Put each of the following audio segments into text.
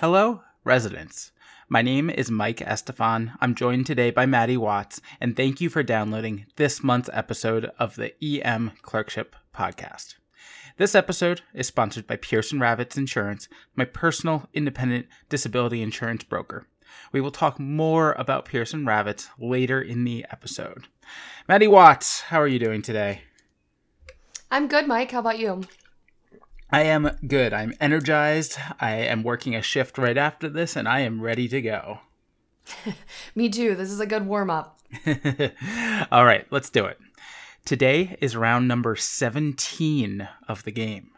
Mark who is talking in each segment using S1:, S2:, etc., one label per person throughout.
S1: Hello, residents. My name is Mike Estefan. I'm joined today by Maddie Watts, and thank you for downloading this month's episode of the EM Clerkship Podcast. This episode is sponsored by Pearson Ravitz Insurance, my personal independent disability insurance broker. We will talk more about Pearson Ravitz later in the episode. Maddie Watts, how are you doing today?
S2: I'm good, Mike. How about you?
S1: I am good. I'm energized. I am working a shift right after this, and I am ready to go.
S2: Me too. This is a good warm up.
S1: All right, let's do it. Today is round number 17 of the game.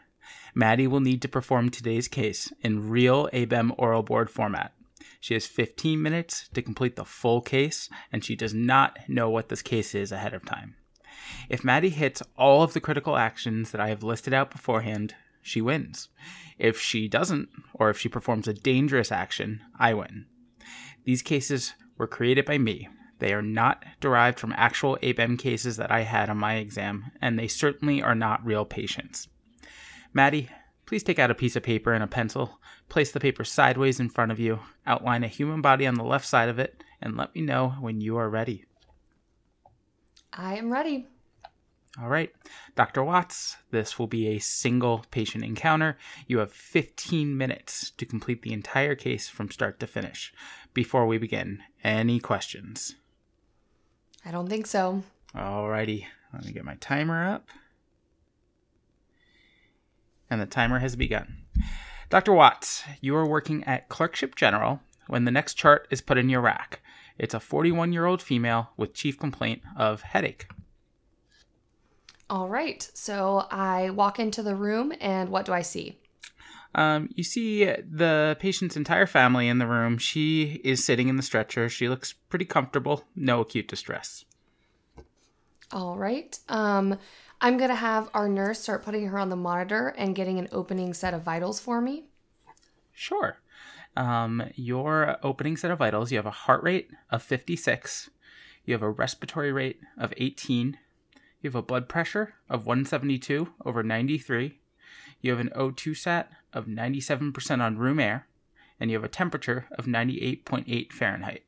S1: Maddie will need to perform today's case in real ABEM oral board format. She has 15 minutes to complete the full case, and she does not know what this case is ahead of time. If Maddie hits all of the critical actions that I have listed out beforehand, she wins. If she doesn't, or if she performs a dangerous action, I win. These cases were created by me. They are not derived from actual ABEM cases that I had on my exam, and they certainly are not real patients. Maddie, please take out a piece of paper and a pencil, place the paper sideways in front of you, outline a human body on the left side of it, and let me know when you are ready.
S2: I am ready.
S1: All right, Dr. Watts, this will be a single patient encounter. You have 15 minutes to complete the entire case from start to finish. Before we begin, any questions?
S2: I don't think so.
S1: All righty, let me get my timer up. And the timer has begun. Dr. Watts, you are working at Clerkship General when the next chart is put in your rack. It's a 41 year old female with chief complaint of headache.
S2: All right. So I walk into the room, and what do I see?
S1: Um, you see the patient's entire family in the room. She is sitting in the stretcher. She looks pretty comfortable, no acute distress.
S2: All right. Um, I'm going to have our nurse start putting her on the monitor and getting an opening set of vitals for me.
S1: Sure. Um, your opening set of vitals you have a heart rate of 56, you have a respiratory rate of 18, you have a blood pressure of 172 over 93. You have an O2 sat of 97% on room air. And you have a temperature of 98.8 Fahrenheit.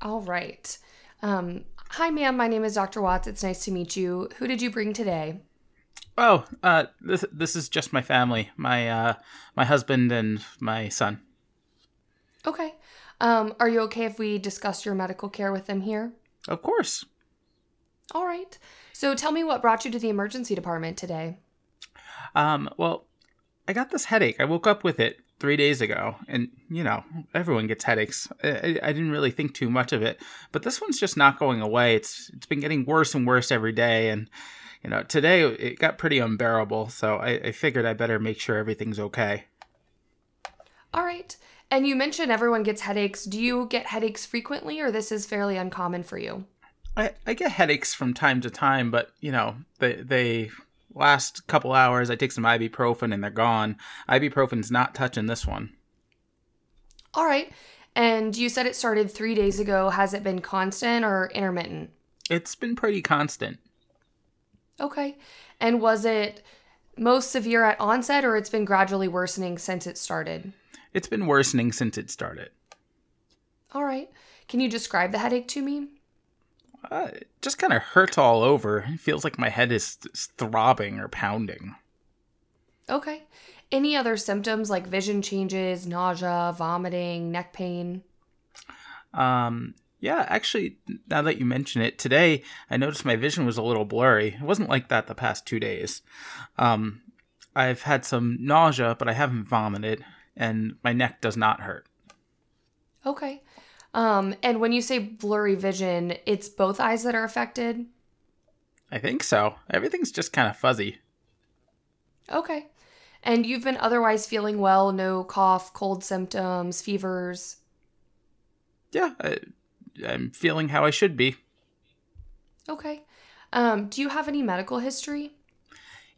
S2: All right. Um, hi, ma'am. My name is Dr. Watts. It's nice to meet you. Who did you bring today?
S1: Oh, uh, this this is just my family. My uh, my husband and my son.
S2: Okay. Um, are you okay if we discuss your medical care with them here?
S1: Of course.
S2: All right. So tell me what brought you to the emergency department today.
S1: Um, well, I got this headache. I woke up with it three days ago, and you know, everyone gets headaches. I, I, didn't really think too much of it, but this one's just not going away. It's it's been getting worse and worse every day, and you know, today it got pretty unbearable. So I, I figured I better make sure everything's okay.
S2: All right. And you mentioned everyone gets headaches. Do you get headaches frequently, or this is fairly uncommon for you?
S1: I, I get headaches from time to time, but you know they they last a couple hours. I take some ibuprofen and they're gone. Ibuprofen's not touching this one.
S2: All right. And you said it started three days ago. Has it been constant or intermittent?
S1: It's been pretty constant.
S2: Okay. And was it most severe at onset or it's been gradually worsening since it started?
S1: It's been worsening since it started.
S2: All right. Can you describe the headache to me?
S1: Uh, it just kind of hurts all over. It feels like my head is throbbing or pounding.
S2: Okay. Any other symptoms like vision changes, nausea, vomiting, neck pain?
S1: Um, yeah, actually, now that you mention it, today I noticed my vision was a little blurry. It wasn't like that the past two days. Um, I've had some nausea, but I haven't vomited, and my neck does not hurt.
S2: Okay. Um, and when you say blurry vision, it's both eyes that are affected?
S1: I think so. Everything's just kind of fuzzy.
S2: Okay. And you've been otherwise feeling well, no cough, cold symptoms, fevers?
S1: Yeah, I, am feeling how I should be.
S2: Okay. Um, do you have any medical history?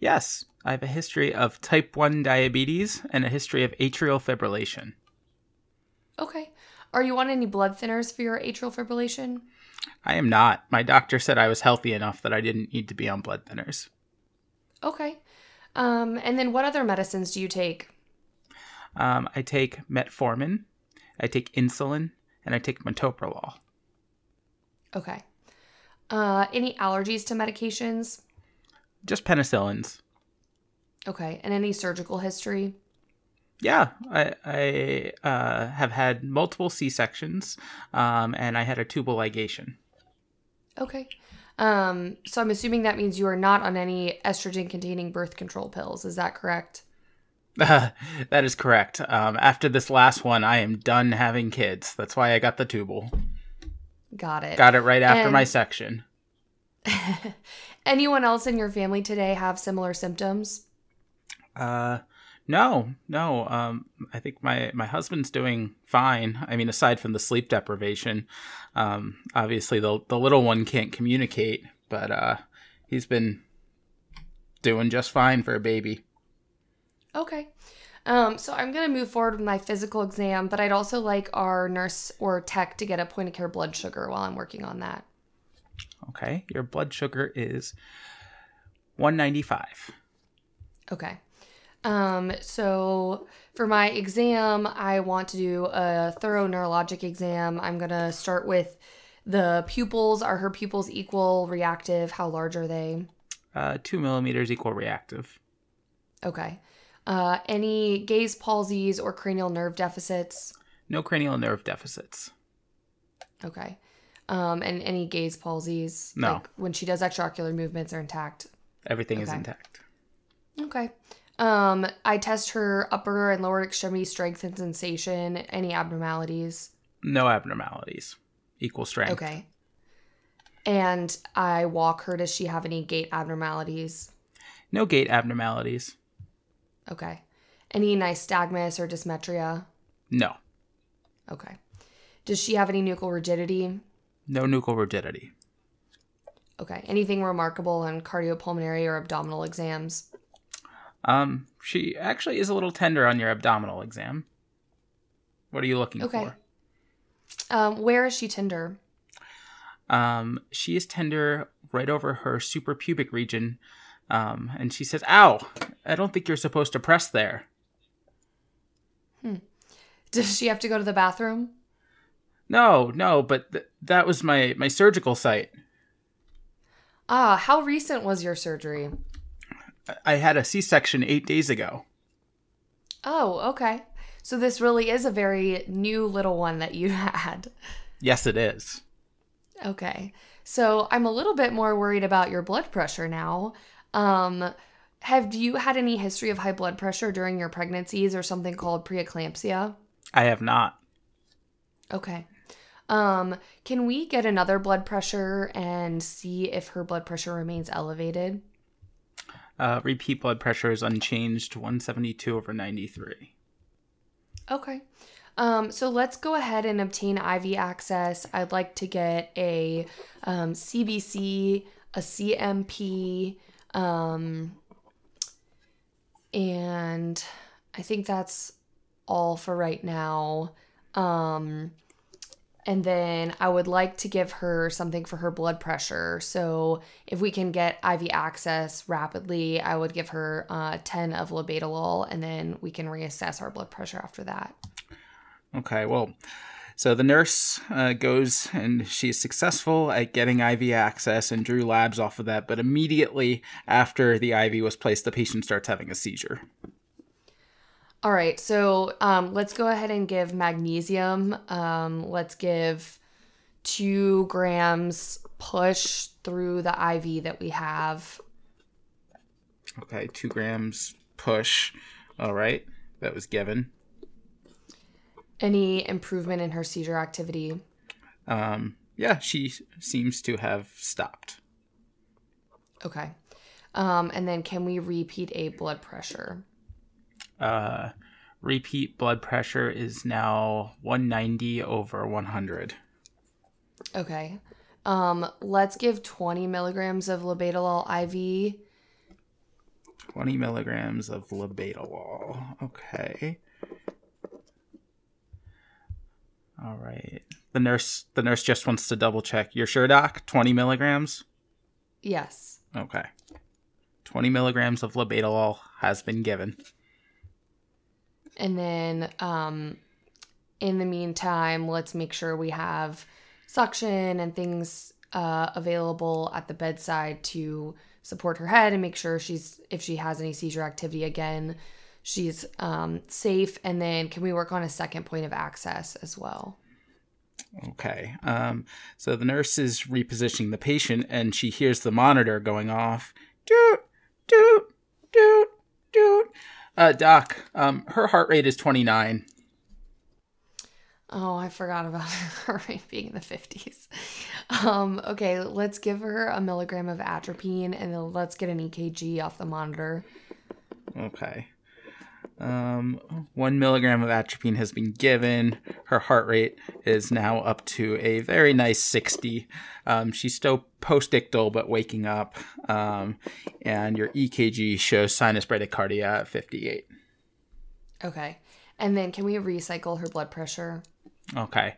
S1: Yes, I have a history of type 1 diabetes and a history of atrial fibrillation.
S2: Okay. Are you on any blood thinners for your atrial fibrillation?
S1: I am not. My doctor said I was healthy enough that I didn't need to be on blood thinners.
S2: Okay. Um, and then what other medicines do you take?
S1: Um, I take metformin, I take insulin, and I take metoprolol.
S2: Okay. Uh, any allergies to medications?
S1: Just penicillins.
S2: Okay. And any surgical history?
S1: Yeah, I, I uh, have had multiple C sections, um, and I had a tubal ligation.
S2: Okay. Um, so I'm assuming that means you are not on any estrogen containing birth control pills. Is that correct?
S1: that is correct. Um, after this last one, I am done having kids. That's why I got the tubal.
S2: Got it.
S1: Got it right after
S2: And-
S1: my section.
S2: Anyone else in your family today have similar symptoms?
S1: Uh, no, no. Um, I think my my husband's doing fine. I mean, aside from the sleep deprivation, um, obviously the the little one can't communicate, but uh, he's been doing just fine for a baby.
S2: Okay. Um, so I'm gonna move forward with my physical exam, but I'd also like our nurse or tech to get a point of care blood sugar while I'm working on that.
S1: Okay, your blood sugar is one ninety five.
S2: Okay. Um, so for my exam, I want to do a thorough neurologic exam. I'm gonna start with the pupils. Are her pupils equal, reactive? How large are they?
S1: Uh, two millimeters equal reactive.
S2: Okay. Uh, any gaze palsies or cranial nerve deficits?
S1: No cranial nerve deficits.
S2: Okay. Um, and any gaze palsies?
S1: No.
S2: Like when she does extraocular movements are intact.
S1: Everything is intact.
S2: Okay. Um, I test her upper and lower extremity strength and sensation. Any abnormalities?
S1: No abnormalities. Equal strength.
S2: Okay. And I walk her. Does she have any gait abnormalities?
S1: No gait abnormalities.
S2: Okay. Any nystagmus or dysmetria?
S1: No.
S2: Okay. Does she have any nuchal rigidity?
S1: No nuchal rigidity.
S2: Okay. Anything remarkable on cardiopulmonary or abdominal exams?
S1: Um, she actually is a little tender on your abdominal exam. What are you looking
S2: Okay.
S1: for?
S2: Um, where is she tender?
S1: Um, she is tender right over her suprapubic region. Um, and she says, "Ow! I don't think you're supposed to press there." Hmm.
S2: Does she have to go to the bathroom?
S1: No, no, but th- that was my my surgical site.
S2: Ah, how recent was your surgery?
S1: I- had a C-section eight days ago.
S2: Oh, okay. So this really is a very new little one that you had.
S1: Yes, it is.
S2: Okay. So I'm a little bit more worried about your blood pressure now. Um, have you had any history of high blood pressure during your pregnancies or something called preeclampsia?
S1: I have not.
S2: Okay. Um, can we get another blood pressure and see if her blood pressure remains elevated?
S1: Uh, repeat blood pressure is unchanged, 172 over 93.
S2: Okay. Um, so let's go ahead and obtain IV access. I'd like to get a um, CBC, a CMP, um, and I think that's all for right now. Um, and then I would like to give her something for her blood pressure. So if we can get IV access rapidly, I would give her uh, 10 of labetalol, and then we can reassess our blood pressure after that.
S1: Okay, well, so the nurse uh, goes and she's successful at getting IV access and drew labs off of that, but immediately after the IV was placed, the patient starts having a seizure.
S2: All right, so um, let's go ahead and give magnesium. Um, let's give two grams push through the IV that we have.
S1: Okay, two grams push. All right, that was given.
S2: Any improvement in her seizure activity?
S1: Um, yeah, she seems to have stopped.
S2: Okay. Um, and then can we repeat a blood pressure?
S1: Uh, repeat blood pressure is now 190 over 100.
S2: Okay. Um, let's give 20 milligrams of labetalol IV.
S1: 20 milligrams of labetalol. Okay. All right. The nurse, the nurse just wants to double check. You're sure, doc? 20 milligrams.
S2: Yes.
S1: Okay. 20 milligrams of labetalol has been given.
S2: And then um, in the meantime, let's make sure we have suction and things uh, available at the bedside to support her head and make sure she's if she has any seizure activity again she's um, safe. And then can we work on a second point of access as well?
S1: Okay um, so the nurse is repositioning the patient and she hears the monitor going off. Doot doot doot doot uh, doc um, her heart rate is 29
S2: Oh, I forgot about her being in the 50s. Um, okay, let's give her a milligram of atropine and then let's get an EKG off the monitor.
S1: Okay. Um, one milligram of atropine has been given. Her heart rate is now up to a very nice 60. Um, she's still postictal but waking up. Um, and your EKG shows sinus bradycardia at 58.
S2: Okay. And then can we recycle her blood pressure?
S1: Okay.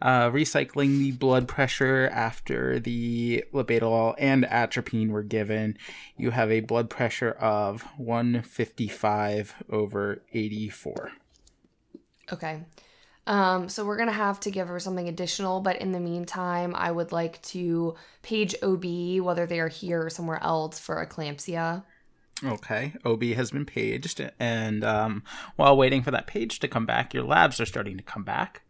S1: Uh, recycling the blood pressure after the labetalol and atropine were given, you have a blood pressure of 155 over 84.
S2: Okay. Um, so we're going to have to give her something additional, but in the meantime, I would like to page OB, whether they are here or somewhere else, for eclampsia.
S1: Okay, OB has been paged, and um, while waiting for that page to come back, your labs are starting to come back.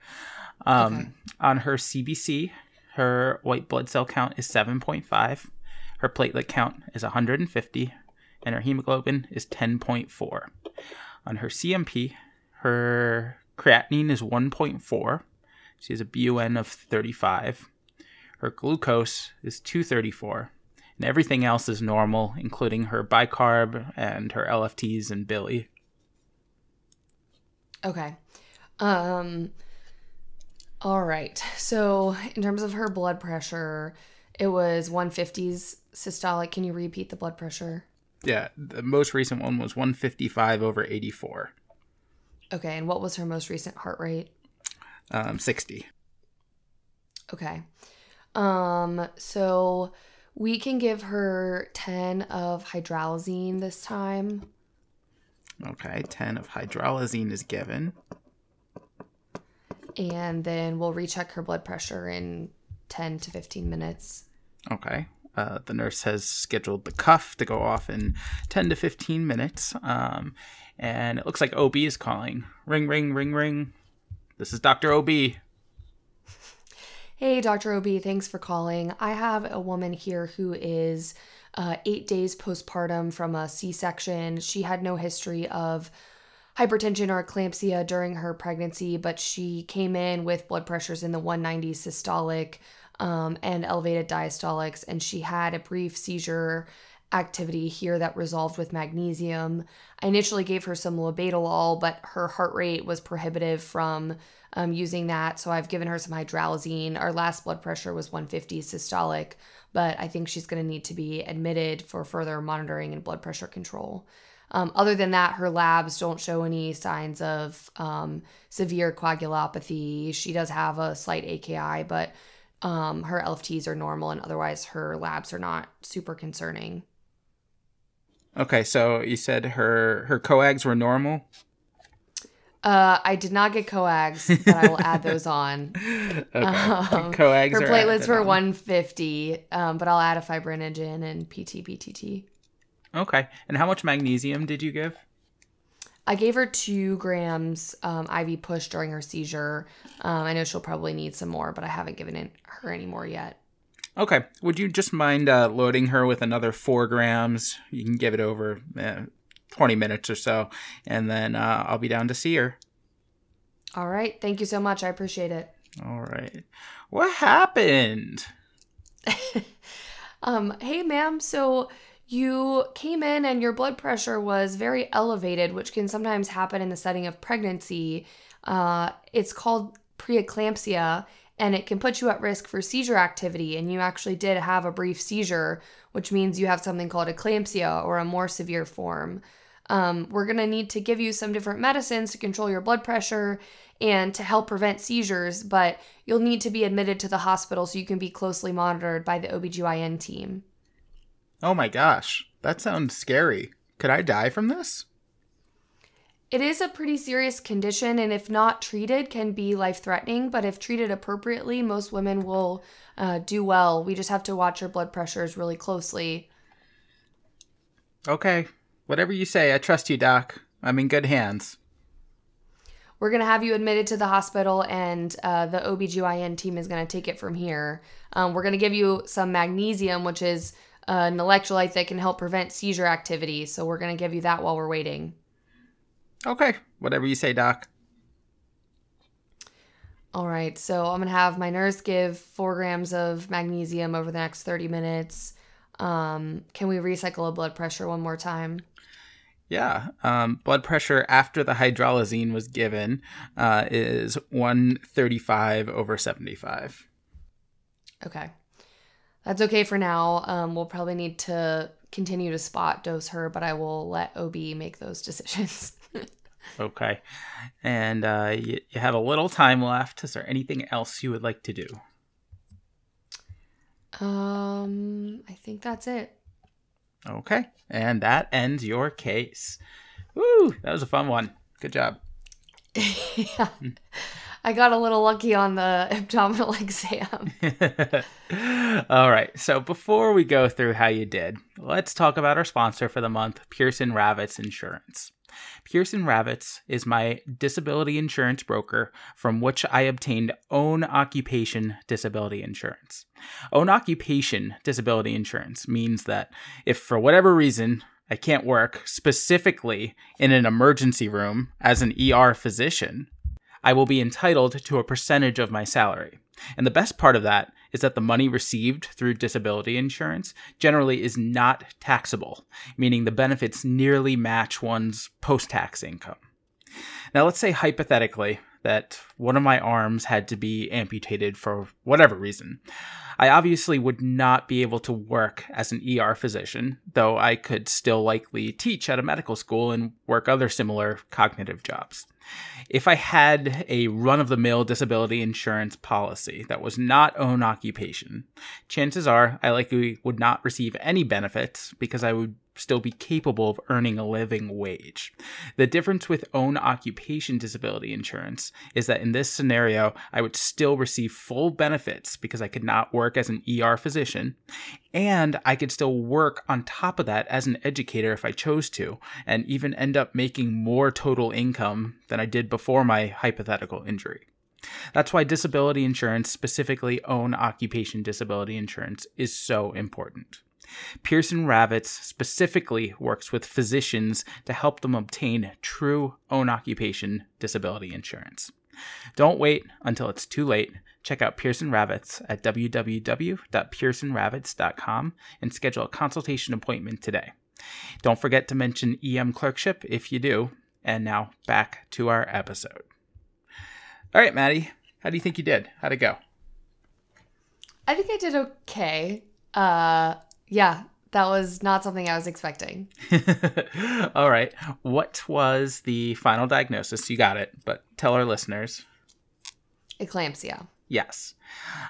S1: Um, okay. On her CBC, her white blood cell count is 7.5, her platelet count is 150, and her hemoglobin is 10.4. On her CMP, her creatinine is 1.4. She has a BUN of 35. Her glucose is 234 and everything else is normal, including her bicarb and her LFTs and bili.
S2: Okay. Um all right. So, in terms of her blood pressure, it was 150s systolic. Can you repeat the blood pressure?
S1: Yeah, the most recent one was 155 over 84.
S2: Okay, and what was her most recent heart rate?
S1: Um 60.
S2: Okay. Um so we can give her 10 of hydralazine this time.
S1: Okay, 10 of hydralazine is given.
S2: And then we'll recheck her blood pressure in 10 to 15 minutes.
S1: Okay. Uh, the nurse has scheduled the cuff to go off in 10 to 15 minutes. Um, and it looks like OB is calling. Ring, ring, ring, ring. This is Dr. OB.
S2: Hey, Dr. OB, thanks for calling. I have a woman here who is uh, eight days postpartum from a C section. She had no history of hypertension or eclampsia during her pregnancy, but she came in with blood pressures in the 190 systolic um, and elevated diastolics, and she had a brief seizure activity here that resolved with magnesium. I initially gave her some labetalol, but her heart rate was prohibitive from um, using that. So I've given her some hydralazine. Our last blood pressure was 150 systolic, but I think she's going to need to be admitted for further monitoring and blood pressure control. Um, other than that, her labs don't show any signs of um, severe coagulopathy. She does have a slight AKI, but um, her LFTs are normal, and otherwise, her labs are not super concerning.
S1: Okay, so you said her her coags were normal.
S2: Uh, I did not get coags, but I will add those on.
S1: Okay. Um, coags.
S2: Her platelets were on. 150, um, but I'll add a fibrinogen and PT PTT.
S1: Okay. And how much magnesium did you give?
S2: I gave her two grams um, IV push during her seizure. Um, I know she'll probably need some more, but I haven't given it her any more yet.
S1: Okay. Would you just mind uh, loading her with another four grams? You can give it over uh, 20 minutes or so, and then uh, I'll be down to see her.
S2: All right. Thank you so much. I appreciate it.
S1: All right. What happened?
S2: um, hey, ma'am. So you came in and your blood pressure was very elevated, which can sometimes happen in the setting of pregnancy. Uh, it's called preeclampsia, and it can put you at risk for seizure activity. And you actually did have a brief seizure, which means you have something called eclampsia or a more severe form. Um, we're going to need to give you some different medicines to control your blood pressure and to help prevent seizures, but you'll need to be admitted to the hospital so you can be closely monitored by the OBGYN team.
S1: Oh my gosh, that sounds scary. Could I die from this?
S2: It is a pretty serious condition, and if not treated, can be life threatening. But if treated appropriately, most women will uh, do well. We just have to watch our blood pressures really closely.
S1: Okay, whatever you say, I trust you, Doc. I'm in good hands.
S2: We're going to have you admitted to the hospital, and uh, the OBGYN team is going to take it from here. Um, we're going to give you some magnesium, which is uh, an electrolyte that can help prevent seizure activity. So we're going to give you that while we're waiting.
S1: Okay, whatever you say, Doc.
S2: All right, so I'm going to have my nurse give four grams of magnesium over the next 30 minutes. Um, can we recycle a blood pressure one more time?
S1: Yeah. Um, blood pressure after the hydralazine was given uh, is 135 over 75.
S2: Okay. That's okay for now. Um, we'll probably need to continue to spot dose her, but I will let OB make those decisions.
S1: Okay. And uh, you, you have a little time left. Is there anything else you would like to do?
S2: Um, I think that's it.
S1: Okay. And that ends your case. Woo! That was a fun one. Good job.
S2: yeah. I got a little lucky on the abdominal exam.
S1: All right. So before we go through how you did, let's talk about our sponsor for the month, Pearson Ravitz Insurance. Pearson Ravitz is my disability insurance broker from which I obtained own occupation disability insurance. Own occupation disability insurance means that if for whatever reason I can't work, specifically in an emergency room as an ER physician, I will be entitled to a percentage of my salary. And the best part of that is that the money received through disability insurance generally is not taxable, meaning the benefits nearly match one's post tax income. Now, let's say hypothetically that one of my arms had to be amputated for whatever reason. I obviously would not be able to work as an ER physician, though I could still likely teach at a medical school and work other similar cognitive jobs. If I had a run of the mill disability insurance policy that was not own occupation, chances are I likely would not receive any benefits because I would still be capable of earning a living wage. The difference with own occupation disability insurance is that in this scenario, I would still receive full benefits because I could not work as an ER physician, and I could still work on top of that as an educator if I chose to, and even end up making more total income than I did before my hypothetical injury. That's why disability insurance, specifically own occupation disability insurance, is so important. Pearson Ravitz specifically works with physicians to help them obtain true own occupation disability insurance. Don't wait until it's too late. Check out Pearson Ravitz at www.pearsonravitz.com and schedule a consultation appointment today. Don't forget to mention EM clerkship if you do. And now back to our episode. All right, Maddie, how do you think you did? How'd it go?
S2: I think I did okay. Uh, yeah, that was not something I was expecting.
S1: All right. What was the final diagnosis? You got it, but tell our listeners.
S2: Eclampsia.
S1: Yes.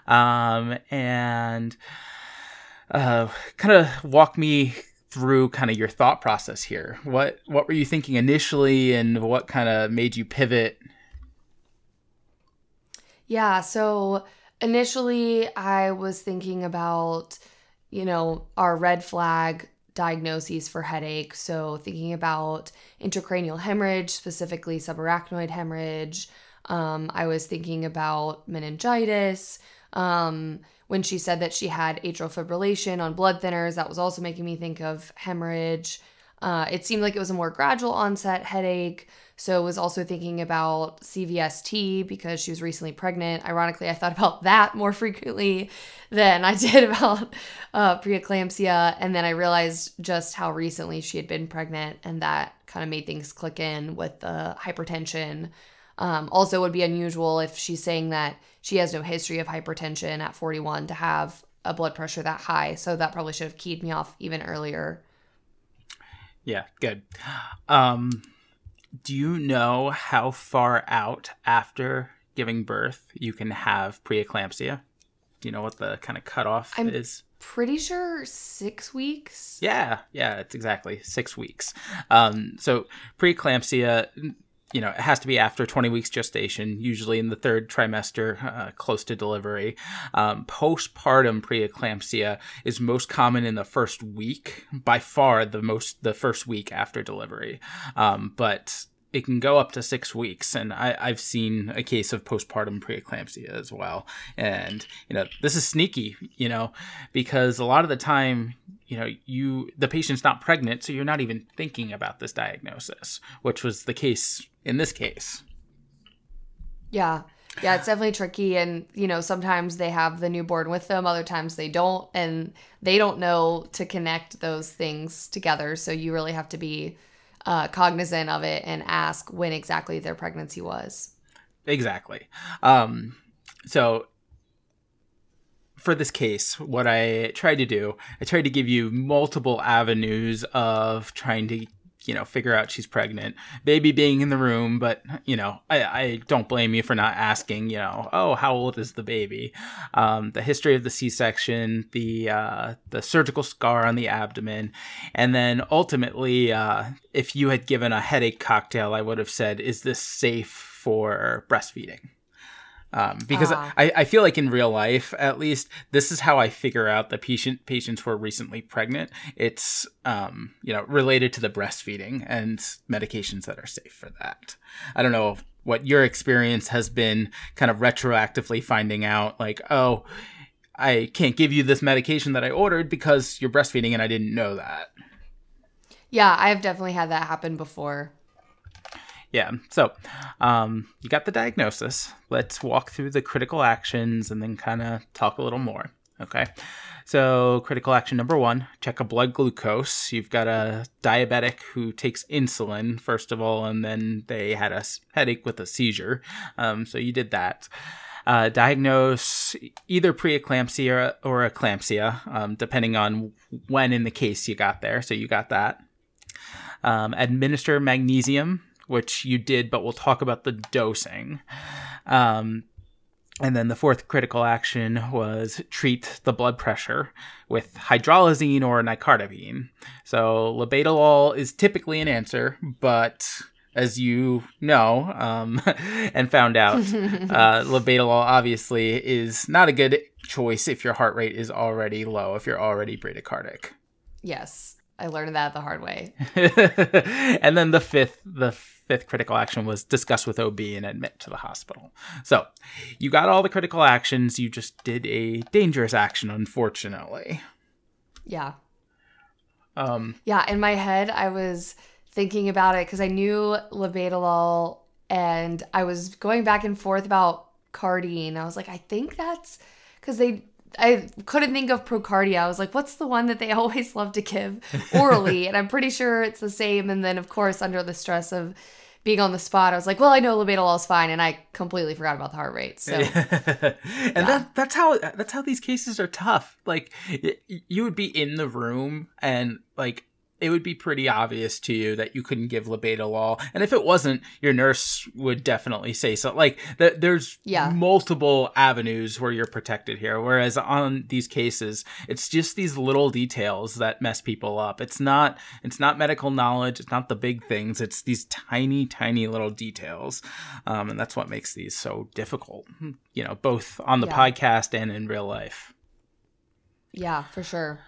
S1: Um, and uh, kind of walk me through kind of your thought process here. What what were you thinking initially, and what kind of made you pivot?
S2: Yeah. So initially, I was thinking about you know, our red flag diagnoses for headache. So, thinking about intracranial hemorrhage, specifically subarachnoid hemorrhage. Um, I was thinking about meningitis. Um, when she said that she had atrial fibrillation on blood thinners, that was also making me think of hemorrhage. Uh, it seemed like it was a more gradual onset headache. So I was also thinking about CVST because she was recently pregnant. Ironically, I thought about that more frequently than I did about uh, preeclampsia. And then I realized just how recently she had been pregnant, and that kind of made things click in with the hypertension. Um, also, would be unusual if she's saying that she has no history of hypertension at 41 to have a blood pressure that high. So that probably should have keyed me off even earlier.
S1: Yeah, good. Um, do you know how far out after giving birth you can have preeclampsia? Do you know what the kind of cutoff
S2: I'm,
S1: is?
S2: pretty sure six weeks.
S1: Yeah, yeah, it's exactly six weeks. Um, so preeclampsia, you know, it has to be after 20 weeks gestation, usually in the third trimester, uh, close to delivery. Um, postpartum preeclampsia is most common in the first week, by far the most the first week after delivery. Um, but it can go up to six weeks, and I, I've seen a case of postpartum preeclampsia as well. And you know, this is sneaky, you know, because a lot of the time, you know, you the patient's not pregnant, so you're not even thinking about this diagnosis, which was the case in this case.
S2: Yeah. Yeah, it's definitely tricky. And, you know, sometimes they have the newborn with them, other times they don't. And they don't know to connect those things together. So you really have to be uh, cognizant of it and ask when exactly their pregnancy was.
S1: Exactly. Um, so for this case, what I tried to do, I tried to give you multiple avenues of trying to you know, figure out she's pregnant. Baby being in the room, but you know, I, I don't blame you for not asking. You know, oh, how old is the baby? Um, the history of the C-section, the uh, the surgical scar on the abdomen, and then ultimately, uh, if you had given a headache cocktail, I would have said, "Is this safe for breastfeeding?" Um, because uh. I, I feel like in real life at least this is how i figure out the patient patients who are recently pregnant. It's um, you know related to the breastfeeding and medications that are safe for that. I don't know what your experience has been kind of retroactively finding out like oh i can't give you this medication that i ordered because you're breastfeeding and i didn't know that.
S2: Yeah i've definitely had that happen before
S1: yeah. So, um, you got the diagnosis. Let's walk through the critical actions and then kind of talk a little more. Okay. So, critical action number one check a blood glucose. You've got a diabetic who takes insulin, first of all, and then they had a headache with a seizure. Um, so, you did that. Uh, diagnose either preeclampsia or, eclampsia, um, depending on when in the case you got there. So, you got that. Um, administer magnesium which you did, but we'll talk about the dosing. Um, and then the fourth critical action was treat the blood pressure with hydralazine or nicardipine. So labetalol is typically an answer, but as you know um, and found out, uh, labetalol obviously is not a good choice if your heart rate is already low, if you're already bradycardic.
S2: Yes, I learned that the hard way.
S1: and then the fifth, the fifth critical action was discuss with OB and admit to the hospital. So you got all the critical actions. You just did a dangerous action, unfortunately.
S2: Yeah. Um, yeah, in my head, I was thinking about it because I knew labetalol and I was going back and forth about Cardene. I was like, I think that's because they I couldn't think of Procardia. I was like, what's the one that they always love to give orally? and I'm pretty sure it's the same. And then, of course, under the stress of being on the spot, I was like, well, I know labetalol is fine, and I completely forgot about the heart rate. So, and
S1: yeah. that that's how that's how these cases are tough. Like, you would be in the room, and like it would be pretty obvious to you that you couldn't give labetalol. And if it wasn't, your nurse would definitely say so. Like th- there's yeah. multiple avenues where you're protected here. Whereas on these cases, it's just these little details that mess people up. It's not it's not medical knowledge. It's not the big things. It's these tiny, tiny little details, um, and that's what makes these so difficult. You know, both on the yeah. podcast and in real life.
S2: Yeah, for sure.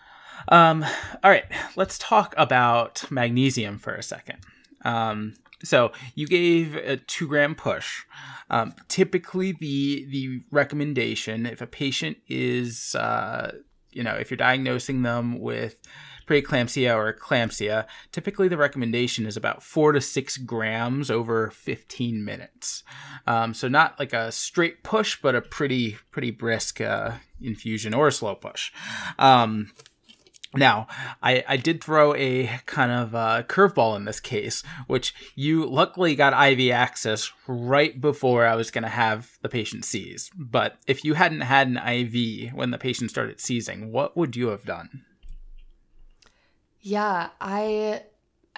S1: Um, all right, let's talk about magnesium for a second. Um, so you gave a two gram push. Um, typically, the the recommendation if a patient is, uh, you know, if you're diagnosing them with preeclampsia or eclampsia, typically the recommendation is about four to six grams over 15 minutes. Um, so not like a straight push, but a pretty pretty brisk uh, infusion or a slow push. Um, now, I, I did throw a kind of uh, curveball in this case, which you luckily got IV access right before I was going to have the patient seize. But if you hadn't had an IV when the patient started seizing, what would you have done?
S2: Yeah, I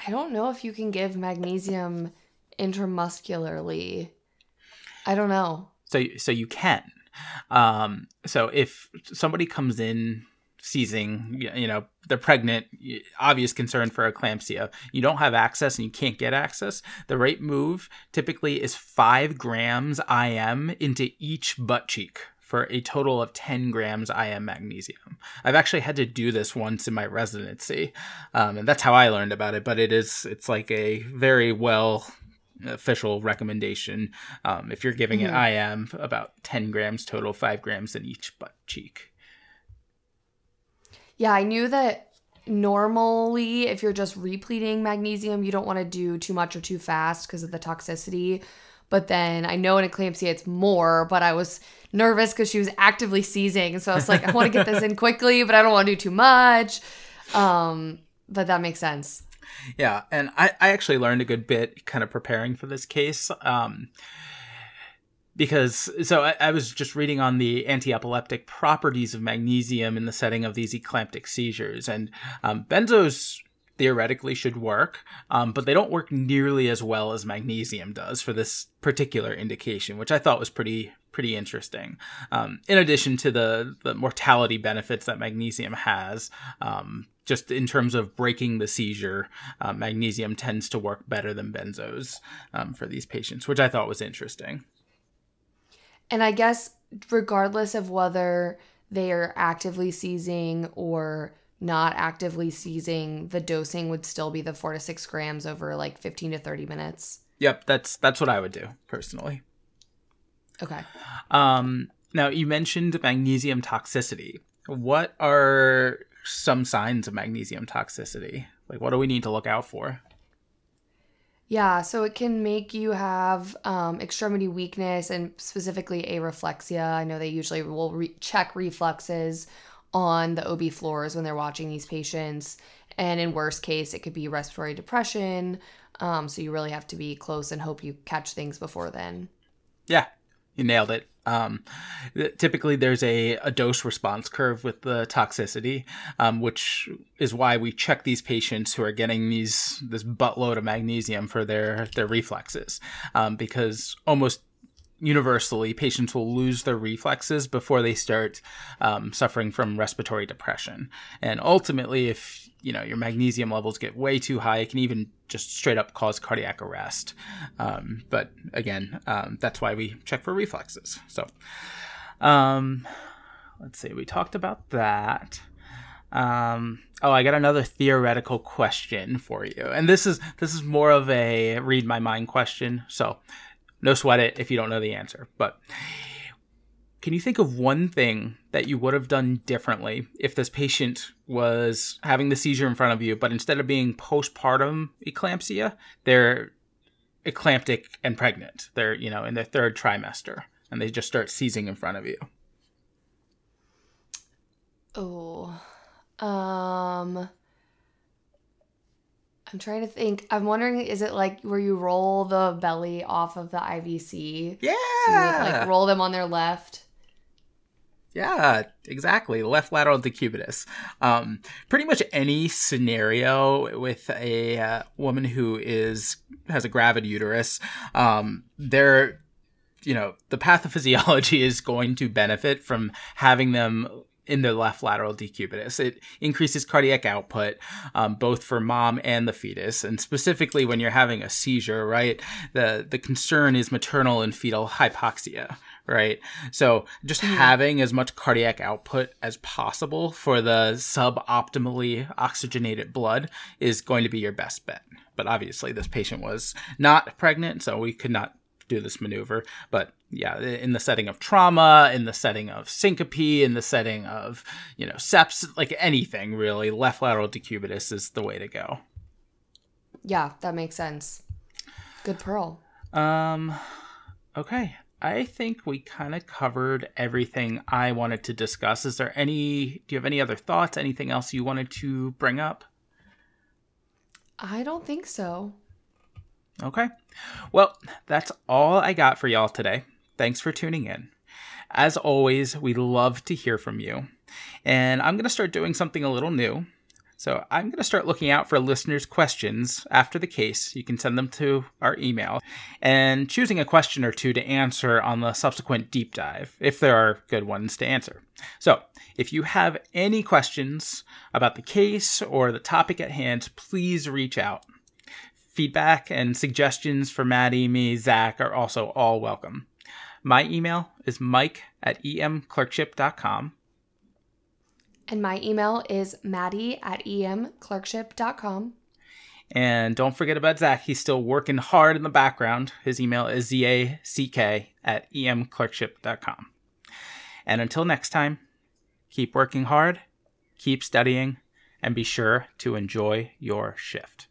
S2: I don't know if you can give magnesium intramuscularly. I don't know.
S1: So so you can. Um, so if somebody comes in seizing, you know, they're pregnant, obvious concern for eclampsia. You don't have access and you can't get access. The right move typically is five grams IM into each butt cheek for a total of 10 grams IM magnesium. I've actually had to do this once in my residency, um, and that's how I learned about it. But it is, it's like a very well official recommendation. Um, if you're giving mm-hmm. it IM, about 10 grams total, five grams in each butt cheek.
S2: Yeah, I knew that normally if you're just repleting magnesium, you don't want to do too much or too fast because of the toxicity. But then I know in eclampsia it's more, but I was nervous because she was actively seizing. So I was like, I want to get this in quickly, but I don't want to do too much. Um, but that makes sense.
S1: Yeah, and I, I actually learned a good bit kind of preparing for this case. Um, because so I, I, was just reading on the anti-epileptic properties of magnesium in the setting of these eclamptic seizures, and um, benzos theoretically should work, um, but they don't work nearly as well as magnesium does for this particular indication, which I thought was pretty pretty interesting. Um, in addition to the the mortality benefits that magnesium has, um, just in terms of breaking the seizure, uh, magnesium tends to work better than benzos um, for these patients, which I thought was interesting.
S2: And I guess regardless of whether they are actively seizing or not actively seizing, the dosing would still be the four to six grams over like 15 to 30 minutes.
S1: Yep, that's that's what I would do personally.
S2: Okay.
S1: Um, now you mentioned magnesium toxicity. What are some signs of magnesium toxicity? Like, what do we need to look out for?
S2: Yeah, so it can make you have um, extremity weakness and specifically areflexia. I know they usually will re- check reflexes on the OB floors when they're watching these patients. And in worst case, it could be respiratory depression. Um, so you really have to be close and hope you catch things before then.
S1: Yeah, you nailed it. Um, typically, there's a, a dose response curve with the toxicity, um, which is why we check these patients who are getting these this buttload of magnesium for their their reflexes, um, because almost universally patients will lose their reflexes before they start um, suffering from respiratory depression, and ultimately, if you know your magnesium levels get way too high, it can even just straight up cause cardiac arrest. Um, but again, um, that's why we check for reflexes. So, um, let's see, we talked about that. Um, oh, I got another theoretical question for you, and this is this is more of a read my mind question. So, no sweat it if you don't know the answer. But can you think of one thing that you would have done differently if this patient was having the seizure in front of you, but instead of being postpartum eclampsia, they're eclamptic and pregnant? They're, you know, in their third trimester and they just start seizing in front of you.
S2: Oh. Um I'm trying to think. I'm wondering, is it like where you roll the belly off of the IVC?
S1: Yeah.
S2: So you like roll them on their left.
S1: Yeah, exactly. Left lateral decubitus. Um, pretty much any scenario with a uh, woman who is has a gravid uterus, um, they're you know the pathophysiology is going to benefit from having them in the left lateral decubitus. It increases cardiac output, um, both for mom and the fetus, and specifically when you're having a seizure. Right, the the concern is maternal and fetal hypoxia right? So just mm-hmm. having as much cardiac output as possible for the suboptimally oxygenated blood is going to be your best bet. But obviously, this patient was not pregnant, so we could not do this maneuver. But yeah, in the setting of trauma, in the setting of syncope, in the setting of, you know, seps, like anything really, left lateral decubitus is the way to go.
S2: Yeah, that makes sense. Good pearl.
S1: Um, okay. I think we kind of covered everything I wanted to discuss. Is there any, do you have any other thoughts? Anything else you wanted to bring up?
S2: I don't think so.
S1: Okay. Well, that's all I got for y'all today. Thanks for tuning in. As always, we love to hear from you. And I'm going to start doing something a little new. So I'm going to start looking out for listeners' questions after the case. You can send them to our email and choosing a question or two to answer on the subsequent deep dive, if there are good ones to answer. So if you have any questions about the case or the topic at hand, please reach out. Feedback and suggestions for Maddie, me, Zach are also all welcome. My email is mike at emclerkship.com.
S2: And my email is maddie at emclerkship.com.
S1: And don't forget about Zack. He's still working hard in the background. His email is zack at emclerkship.com. And until next time, keep working hard, keep studying, and be sure to enjoy your shift.